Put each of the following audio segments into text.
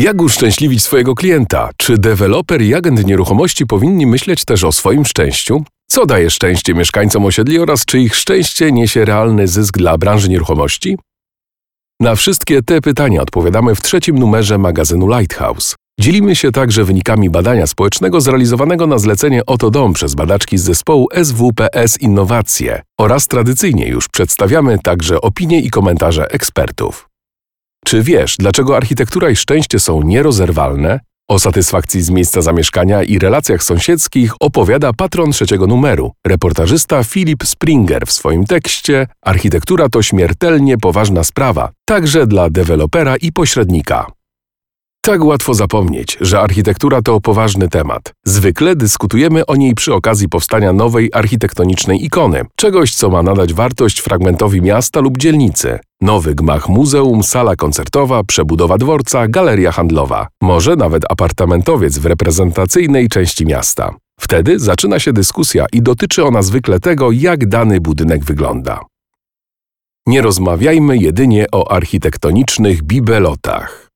Jak uszczęśliwić swojego klienta? Czy deweloper i agent nieruchomości powinni myśleć też o swoim szczęściu? Co daje szczęście mieszkańcom osiedli oraz czy ich szczęście niesie realny zysk dla branży nieruchomości? Na wszystkie te pytania odpowiadamy w trzecim numerze magazynu Lighthouse. Dzielimy się także wynikami badania społecznego zrealizowanego na zlecenie Oto Dom przez badaczki z zespołu SWPS Innowacje oraz tradycyjnie już przedstawiamy także opinie i komentarze ekspertów. Czy wiesz, dlaczego architektura i szczęście są nierozerwalne? O satysfakcji z miejsca zamieszkania i relacjach sąsiedzkich opowiada patron trzeciego numeru, reportażysta Philip Springer w swoim tekście Architektura to śmiertelnie poważna sprawa, także dla dewelopera i pośrednika. Tak łatwo zapomnieć, że architektura to poważny temat. Zwykle dyskutujemy o niej przy okazji powstania nowej architektonicznej ikony, czegoś, co ma nadać wartość fragmentowi miasta lub dzielnicy. Nowy gmach muzeum, sala koncertowa, przebudowa dworca, galeria handlowa, może nawet apartamentowiec w reprezentacyjnej części miasta. Wtedy zaczyna się dyskusja i dotyczy ona zwykle tego, jak dany budynek wygląda. Nie rozmawiajmy jedynie o architektonicznych bibelotach.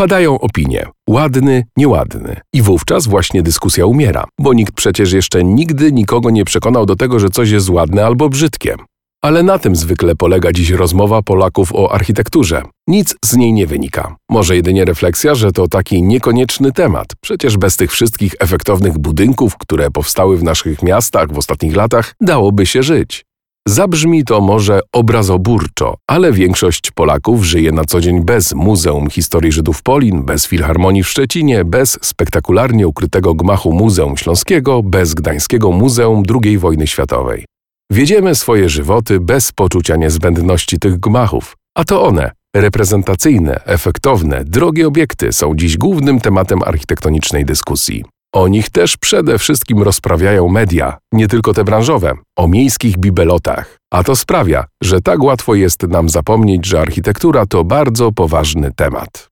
Padają opinie ładny, nieładny. I wówczas właśnie dyskusja umiera, bo nikt przecież jeszcze nigdy nikogo nie przekonał do tego, że coś jest ładne albo brzydkie. Ale na tym zwykle polega dziś rozmowa Polaków o architekturze. Nic z niej nie wynika. Może jedynie refleksja, że to taki niekonieczny temat. Przecież bez tych wszystkich efektownych budynków, które powstały w naszych miastach w ostatnich latach, dałoby się żyć. Zabrzmi to może obrazoburczo, ale większość Polaków żyje na co dzień bez Muzeum Historii Żydów Polin, bez Filharmonii w Szczecinie, bez spektakularnie ukrytego gmachu Muzeum Śląskiego, bez Gdańskiego Muzeum II wojny światowej. Wiedziemy swoje żywoty bez poczucia niezbędności tych gmachów, a to one, reprezentacyjne, efektowne, drogie obiekty są dziś głównym tematem architektonicznej dyskusji. O nich też przede wszystkim rozprawiają media, nie tylko te branżowe, o miejskich bibelotach. A to sprawia, że tak łatwo jest nam zapomnieć, że architektura to bardzo poważny temat.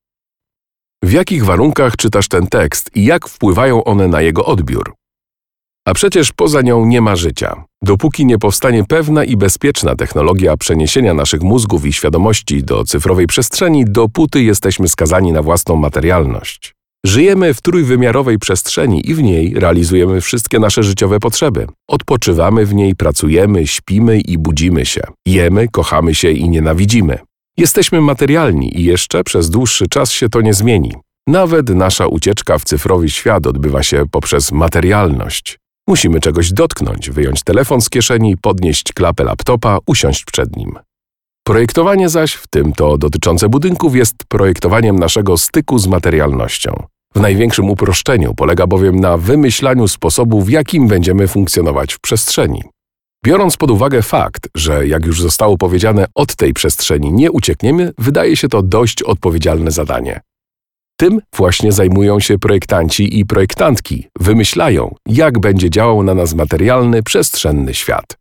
W jakich warunkach czytasz ten tekst i jak wpływają one na jego odbiór? A przecież poza nią nie ma życia. Dopóki nie powstanie pewna i bezpieczna technologia przeniesienia naszych mózgów i świadomości do cyfrowej przestrzeni, dopóty jesteśmy skazani na własną materialność. Żyjemy w trójwymiarowej przestrzeni i w niej realizujemy wszystkie nasze życiowe potrzeby. Odpoczywamy w niej, pracujemy, śpimy i budzimy się. Jemy, kochamy się i nienawidzimy. Jesteśmy materialni i jeszcze przez dłuższy czas się to nie zmieni. Nawet nasza ucieczka w cyfrowy świat odbywa się poprzez materialność. Musimy czegoś dotknąć, wyjąć telefon z kieszeni, podnieść klapę laptopa, usiąść przed nim. Projektowanie zaś, w tym to dotyczące budynków, jest projektowaniem naszego styku z materialnością. W największym uproszczeniu polega bowiem na wymyślaniu sposobu, w jakim będziemy funkcjonować w przestrzeni. Biorąc pod uwagę fakt, że jak już zostało powiedziane, od tej przestrzeni nie uciekniemy, wydaje się to dość odpowiedzialne zadanie. Tym właśnie zajmują się projektanci i projektantki, wymyślają, jak będzie działał na nas materialny, przestrzenny świat.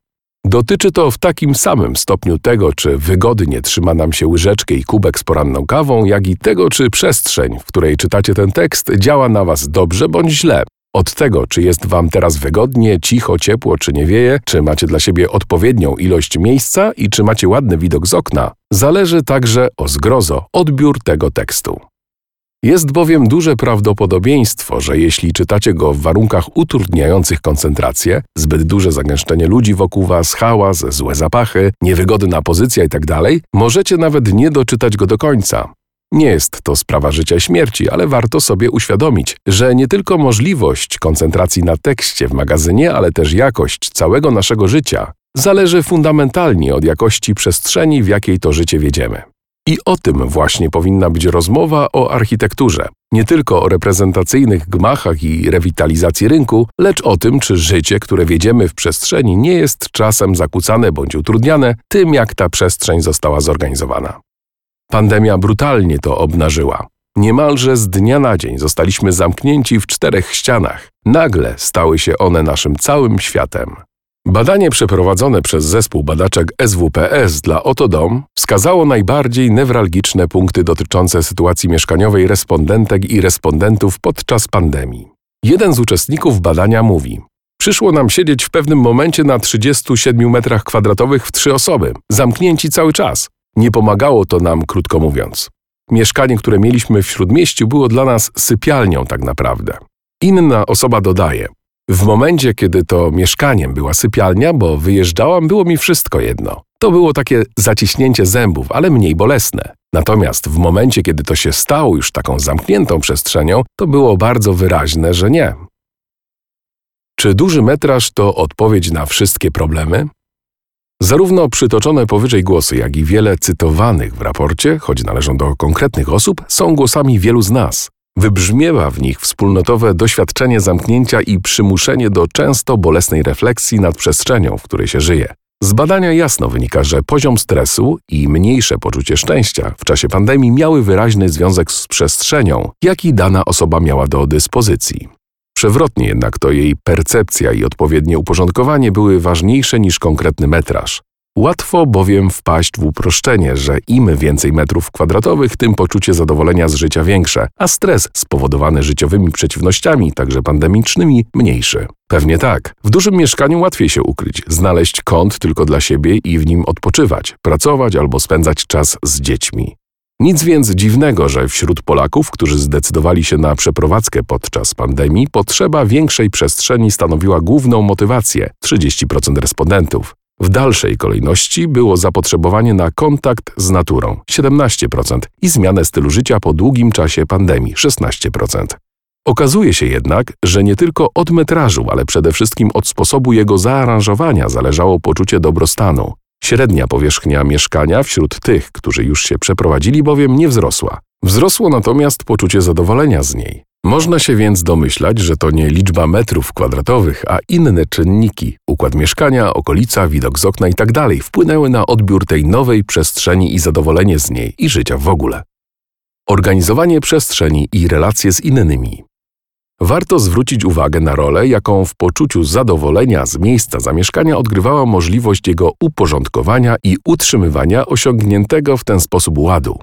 Dotyczy to w takim samym stopniu tego, czy wygodnie trzyma nam się łyżeczkę i kubek z poranną kawą, jak i tego, czy przestrzeń, w której czytacie ten tekst, działa na Was dobrze bądź źle. Od tego, czy jest Wam teraz wygodnie, cicho, ciepło, czy nie wieje, czy macie dla siebie odpowiednią ilość miejsca i czy macie ładny widok z okna, zależy także, o zgrozo, odbiór tego tekstu. Jest bowiem duże prawdopodobieństwo, że jeśli czytacie go w warunkach utrudniających koncentrację, zbyt duże zagęszczenie ludzi wokół was, hałas, złe zapachy, niewygodna pozycja itd., możecie nawet nie doczytać go do końca. Nie jest to sprawa życia i śmierci, ale warto sobie uświadomić, że nie tylko możliwość koncentracji na tekście w magazynie, ale też jakość całego naszego życia zależy fundamentalnie od jakości przestrzeni, w jakiej to życie wiedziemy. I o tym właśnie powinna być rozmowa o architekturze. Nie tylko o reprezentacyjnych gmachach i rewitalizacji rynku, lecz o tym, czy życie, które wiedziemy w przestrzeni, nie jest czasem zakłócane bądź utrudniane tym, jak ta przestrzeń została zorganizowana. Pandemia brutalnie to obnażyła. Niemalże z dnia na dzień zostaliśmy zamknięci w czterech ścianach. Nagle stały się one naszym całym światem. Badanie przeprowadzone przez zespół badaczek SWPS dla Otodom wskazało najbardziej newralgiczne punkty dotyczące sytuacji mieszkaniowej respondentek i respondentów podczas pandemii. Jeden z uczestników badania mówi: Przyszło nam siedzieć w pewnym momencie na 37 metrach kwadratowych w trzy osoby, zamknięci cały czas. Nie pomagało to nam, krótko mówiąc. Mieszkanie, które mieliśmy w śródmieściu, było dla nas sypialnią tak naprawdę. Inna osoba dodaje: W momencie, kiedy to mieszkaniem była sypialnia, bo wyjeżdżałam, było mi wszystko jedno. To było takie zaciśnięcie zębów, ale mniej bolesne. Natomiast w momencie, kiedy to się stało już taką zamkniętą przestrzenią, to było bardzo wyraźne, że nie. Czy duży metraż to odpowiedź na wszystkie problemy? Zarówno przytoczone powyżej głosy, jak i wiele cytowanych w raporcie, choć należą do konkretnych osób, są głosami wielu z nas. Wybrzmiewa w nich wspólnotowe doświadczenie zamknięcia i przymuszenie do często bolesnej refleksji nad przestrzenią, w której się żyje. Z badania jasno wynika, że poziom stresu i mniejsze poczucie szczęścia w czasie pandemii miały wyraźny związek z przestrzenią, jaki dana osoba miała do dyspozycji. Przewrotnie jednak to jej percepcja i odpowiednie uporządkowanie były ważniejsze niż konkretny metraż. Łatwo bowiem wpaść w uproszczenie, że im więcej metrów kwadratowych, tym poczucie zadowolenia z życia większe, a stres spowodowany życiowymi przeciwnościami, także pandemicznymi, mniejszy. Pewnie tak. W dużym mieszkaniu łatwiej się ukryć, znaleźć kąt tylko dla siebie i w nim odpoczywać, pracować albo spędzać czas z dziećmi. Nic więc dziwnego, że wśród Polaków, którzy zdecydowali się na przeprowadzkę podczas pandemii, potrzeba większej przestrzeni stanowiła główną motywację 30% respondentów. W dalszej kolejności było zapotrzebowanie na kontakt z naturą 17% i zmianę stylu życia po długim czasie pandemii 16%. Okazuje się jednak, że nie tylko od metrażu, ale przede wszystkim od sposobu jego zaaranżowania zależało poczucie dobrostanu. Średnia powierzchnia mieszkania wśród tych, którzy już się przeprowadzili, bowiem nie wzrosła. Wzrosło natomiast poczucie zadowolenia z niej. Można się więc domyślać, że to nie liczba metrów kwadratowych, a inne czynniki układ mieszkania, okolica, widok z okna itd. Tak wpłynęły na odbiór tej nowej przestrzeni i zadowolenie z niej i życia w ogóle. Organizowanie przestrzeni i relacje z innymi. Warto zwrócić uwagę na rolę, jaką w poczuciu zadowolenia z miejsca zamieszkania odgrywała możliwość jego uporządkowania i utrzymywania osiągniętego w ten sposób ładu.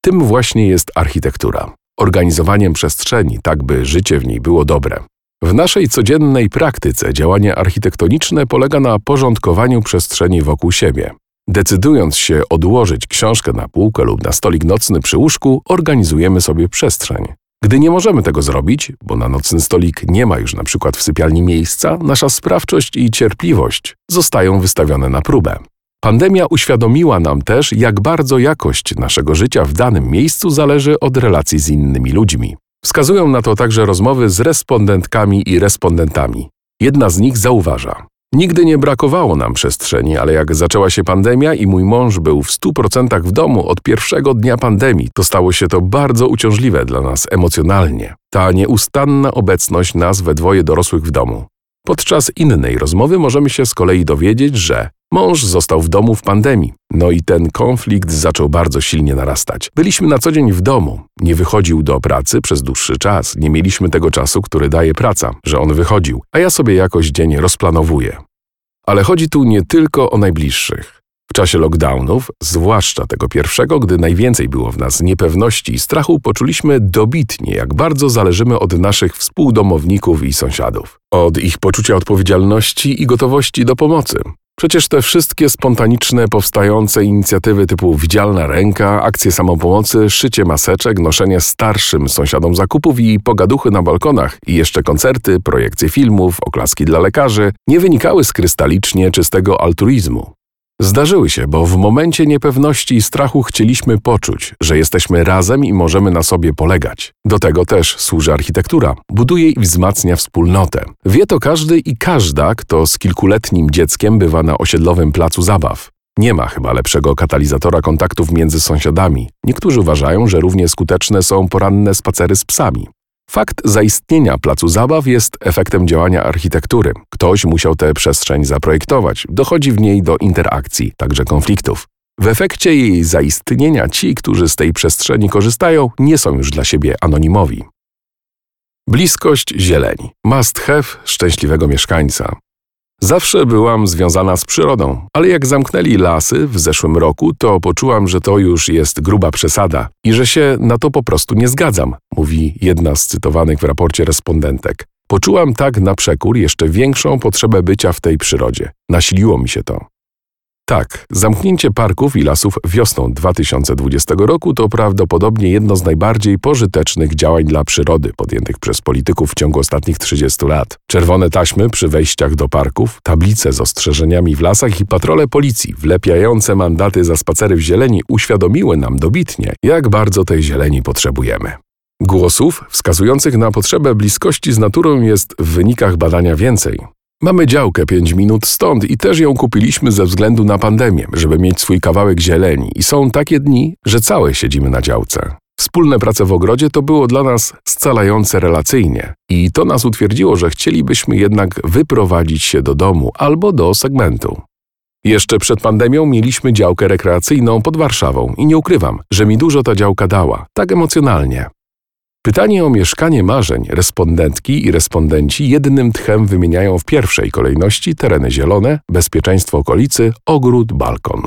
Tym właśnie jest architektura organizowaniem przestrzeni, tak by życie w niej było dobre. W naszej codziennej praktyce działanie architektoniczne polega na porządkowaniu przestrzeni wokół siebie. Decydując się odłożyć książkę na półkę lub na stolik nocny przy łóżku, organizujemy sobie przestrzeń. Gdy nie możemy tego zrobić, bo na nocny stolik nie ma już na przykład w sypialni miejsca, nasza sprawczość i cierpliwość zostają wystawione na próbę. Pandemia uświadomiła nam też, jak bardzo jakość naszego życia w danym miejscu zależy od relacji z innymi ludźmi. Wskazują na to także rozmowy z respondentkami i respondentami. Jedna z nich zauważa: Nigdy nie brakowało nam przestrzeni, ale jak zaczęła się pandemia i mój mąż był w 100% w domu od pierwszego dnia pandemii, to stało się to bardzo uciążliwe dla nas emocjonalnie. Ta nieustanna obecność nas we dwoje dorosłych w domu. Podczas innej rozmowy możemy się z kolei dowiedzieć, że mąż został w domu w pandemii, no i ten konflikt zaczął bardzo silnie narastać. Byliśmy na co dzień w domu, nie wychodził do pracy przez dłuższy czas, nie mieliśmy tego czasu, który daje praca, że on wychodził, a ja sobie jakoś dzień rozplanowuję. Ale chodzi tu nie tylko o najbliższych. Czasie lockdownów, zwłaszcza tego pierwszego, gdy najwięcej było w nas niepewności i strachu, poczuliśmy dobitnie, jak bardzo zależymy od naszych współdomowników i sąsiadów, od ich poczucia odpowiedzialności i gotowości do pomocy. Przecież te wszystkie spontaniczne, powstające inicjatywy typu widzialna ręka, akcje samopomocy, szycie maseczek, noszenie starszym sąsiadom zakupów i pogaduchy na balkonach i jeszcze koncerty, projekcje filmów, oklaski dla lekarzy nie wynikały z krystalicznie czystego altruizmu. Zdarzyły się, bo w momencie niepewności i strachu chcieliśmy poczuć, że jesteśmy razem i możemy na sobie polegać. Do tego też służy architektura. Buduje i wzmacnia wspólnotę. Wie to każdy i każda, kto z kilkuletnim dzieckiem bywa na osiedlowym placu zabaw. Nie ma chyba lepszego katalizatora kontaktów między sąsiadami. Niektórzy uważają, że równie skuteczne są poranne spacery z psami. Fakt zaistnienia placu zabaw jest efektem działania architektury. Ktoś musiał tę przestrzeń zaprojektować. Dochodzi w niej do interakcji, także konfliktów. W efekcie jej zaistnienia ci, którzy z tej przestrzeni korzystają, nie są już dla siebie anonimowi. Bliskość zieleni. Must have szczęśliwego mieszkańca. Zawsze byłam związana z przyrodą, ale jak zamknęli lasy w zeszłym roku, to poczułam, że to już jest gruba przesada i że się na to po prostu nie zgadzam, mówi jedna z cytowanych w raporcie respondentek. Poczułam tak na przekór jeszcze większą potrzebę bycia w tej przyrodzie. Nasiliło mi się to. Tak, zamknięcie parków i lasów wiosną 2020 roku to prawdopodobnie jedno z najbardziej pożytecznych działań dla przyrody podjętych przez polityków w ciągu ostatnich 30 lat. Czerwone taśmy przy wejściach do parków, tablice z ostrzeżeniami w lasach i patrole policji wlepiające mandaty za spacery w zieleni uświadomiły nam dobitnie, jak bardzo tej zieleni potrzebujemy. Głosów wskazujących na potrzebę bliskości z naturą jest w wynikach badania więcej. Mamy działkę 5 minut stąd i też ją kupiliśmy ze względu na pandemię, żeby mieć swój kawałek zieleni i są takie dni, że całe siedzimy na działce. Wspólne prace w ogrodzie to było dla nas scalające relacyjnie i to nas utwierdziło, że chcielibyśmy jednak wyprowadzić się do domu albo do segmentu. Jeszcze przed pandemią mieliśmy działkę rekreacyjną pod Warszawą i nie ukrywam, że mi dużo ta działka dała, tak emocjonalnie. Pytanie o mieszkanie marzeń respondentki i respondenci jednym tchem wymieniają w pierwszej kolejności tereny zielone, bezpieczeństwo okolicy, ogród, balkon.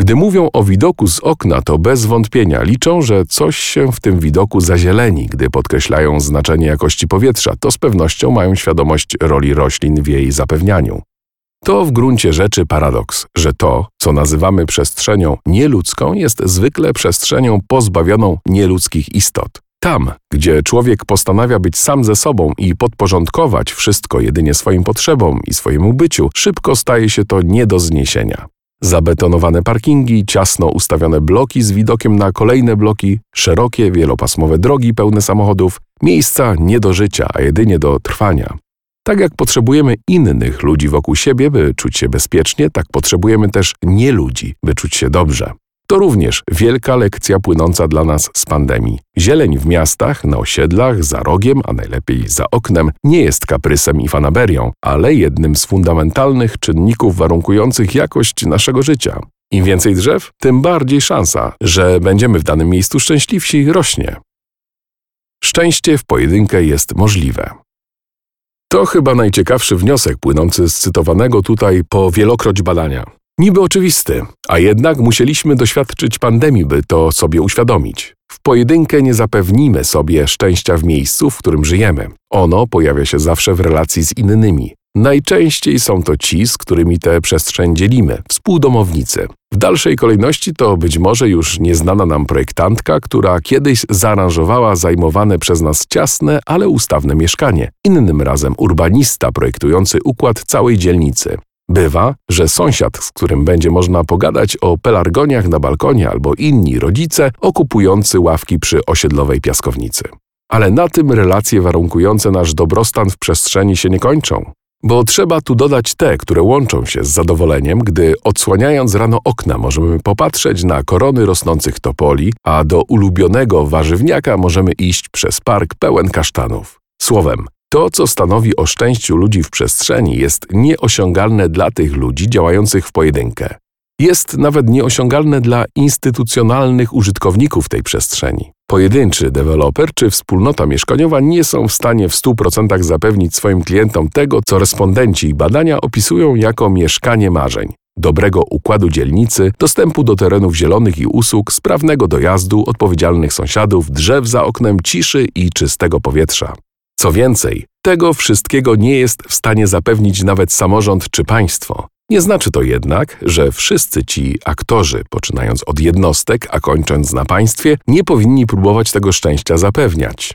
Gdy mówią o widoku z okna, to bez wątpienia liczą, że coś się w tym widoku zazieleni. Gdy podkreślają znaczenie jakości powietrza, to z pewnością mają świadomość roli roślin w jej zapewnianiu. To w gruncie rzeczy paradoks, że to, co nazywamy przestrzenią nieludzką, jest zwykle przestrzenią pozbawioną nieludzkich istot. Tam, gdzie człowiek postanawia być sam ze sobą i podporządkować wszystko jedynie swoim potrzebom i swojemu byciu, szybko staje się to nie do zniesienia. Zabetonowane parkingi, ciasno ustawione bloki z widokiem na kolejne bloki, szerokie, wielopasmowe drogi pełne samochodów, miejsca nie do życia, a jedynie do trwania. Tak jak potrzebujemy innych ludzi wokół siebie, by czuć się bezpiecznie, tak potrzebujemy też nie ludzi, by czuć się dobrze. To również wielka lekcja płynąca dla nas z pandemii. Zieleń w miastach, na osiedlach, za rogiem, a najlepiej za oknem, nie jest kaprysem i fanaberią, ale jednym z fundamentalnych czynników warunkujących jakość naszego życia. Im więcej drzew, tym bardziej szansa, że będziemy w danym miejscu szczęśliwsi, rośnie. Szczęście w pojedynkę jest możliwe. To chyba najciekawszy wniosek płynący z cytowanego tutaj po wielokroć badania. Niby oczywisty, a jednak musieliśmy doświadczyć pandemii, by to sobie uświadomić. W pojedynkę nie zapewnimy sobie szczęścia w miejscu, w którym żyjemy. Ono pojawia się zawsze w relacji z innymi. Najczęściej są to ci, z którymi tę przestrzeń dzielimy, współdomownicy. W dalszej kolejności to być może już nieznana nam projektantka, która kiedyś zaaranżowała zajmowane przez nas ciasne, ale ustawne mieszkanie. Innym razem urbanista projektujący układ całej dzielnicy. Bywa, że sąsiad, z którym będzie można pogadać o pelargoniach na balkonie albo inni rodzice okupujący ławki przy osiedlowej piaskownicy. Ale na tym relacje warunkujące nasz dobrostan w przestrzeni się nie kończą. Bo trzeba tu dodać te, które łączą się z zadowoleniem, gdy odsłaniając rano okna możemy popatrzeć na korony rosnących topoli, a do ulubionego warzywniaka możemy iść przez park pełen kasztanów. Słowem, to, co stanowi o szczęściu ludzi w przestrzeni, jest nieosiągalne dla tych ludzi działających w pojedynkę. Jest nawet nieosiągalne dla instytucjonalnych użytkowników tej przestrzeni. Pojedynczy deweloper czy wspólnota mieszkaniowa nie są w stanie w 100% zapewnić swoim klientom tego, co respondenci ich badania opisują jako mieszkanie marzeń dobrego układu dzielnicy, dostępu do terenów zielonych i usług, sprawnego dojazdu, odpowiedzialnych sąsiadów, drzew za oknem, ciszy i czystego powietrza. Co więcej, tego wszystkiego nie jest w stanie zapewnić nawet samorząd czy państwo. Nie znaczy to jednak, że wszyscy ci aktorzy, poczynając od jednostek, a kończąc na państwie, nie powinni próbować tego szczęścia zapewniać.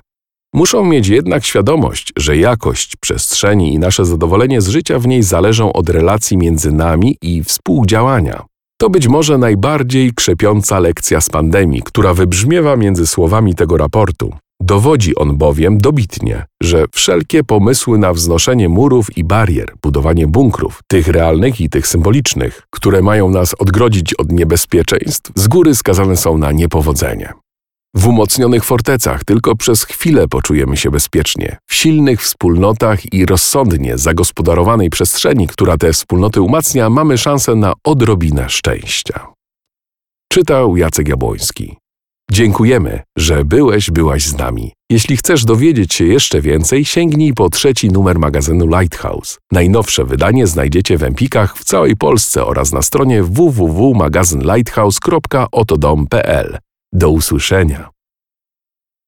Muszą mieć jednak świadomość, że jakość przestrzeni i nasze zadowolenie z życia w niej zależą od relacji między nami i współdziałania. To być może najbardziej krzepiąca lekcja z pandemii, która wybrzmiewa między słowami tego raportu. Dowodzi on bowiem dobitnie, że wszelkie pomysły na wznoszenie murów i barier, budowanie bunkrów, tych realnych i tych symbolicznych, które mają nas odgrodzić od niebezpieczeństw, z góry skazane są na niepowodzenie. W umocnionych fortecach tylko przez chwilę poczujemy się bezpiecznie. W silnych wspólnotach i rozsądnie zagospodarowanej przestrzeni, która te wspólnoty umacnia, mamy szansę na odrobinę szczęścia. Czytał Jacek Jabłoński. Dziękujemy, że byłeś, byłaś z nami. Jeśli chcesz dowiedzieć się jeszcze więcej, sięgnij po trzeci numer magazynu Lighthouse. Najnowsze wydanie znajdziecie w Empikach w całej Polsce oraz na stronie www.magazynlighthouse.otodom.pl. Do usłyszenia.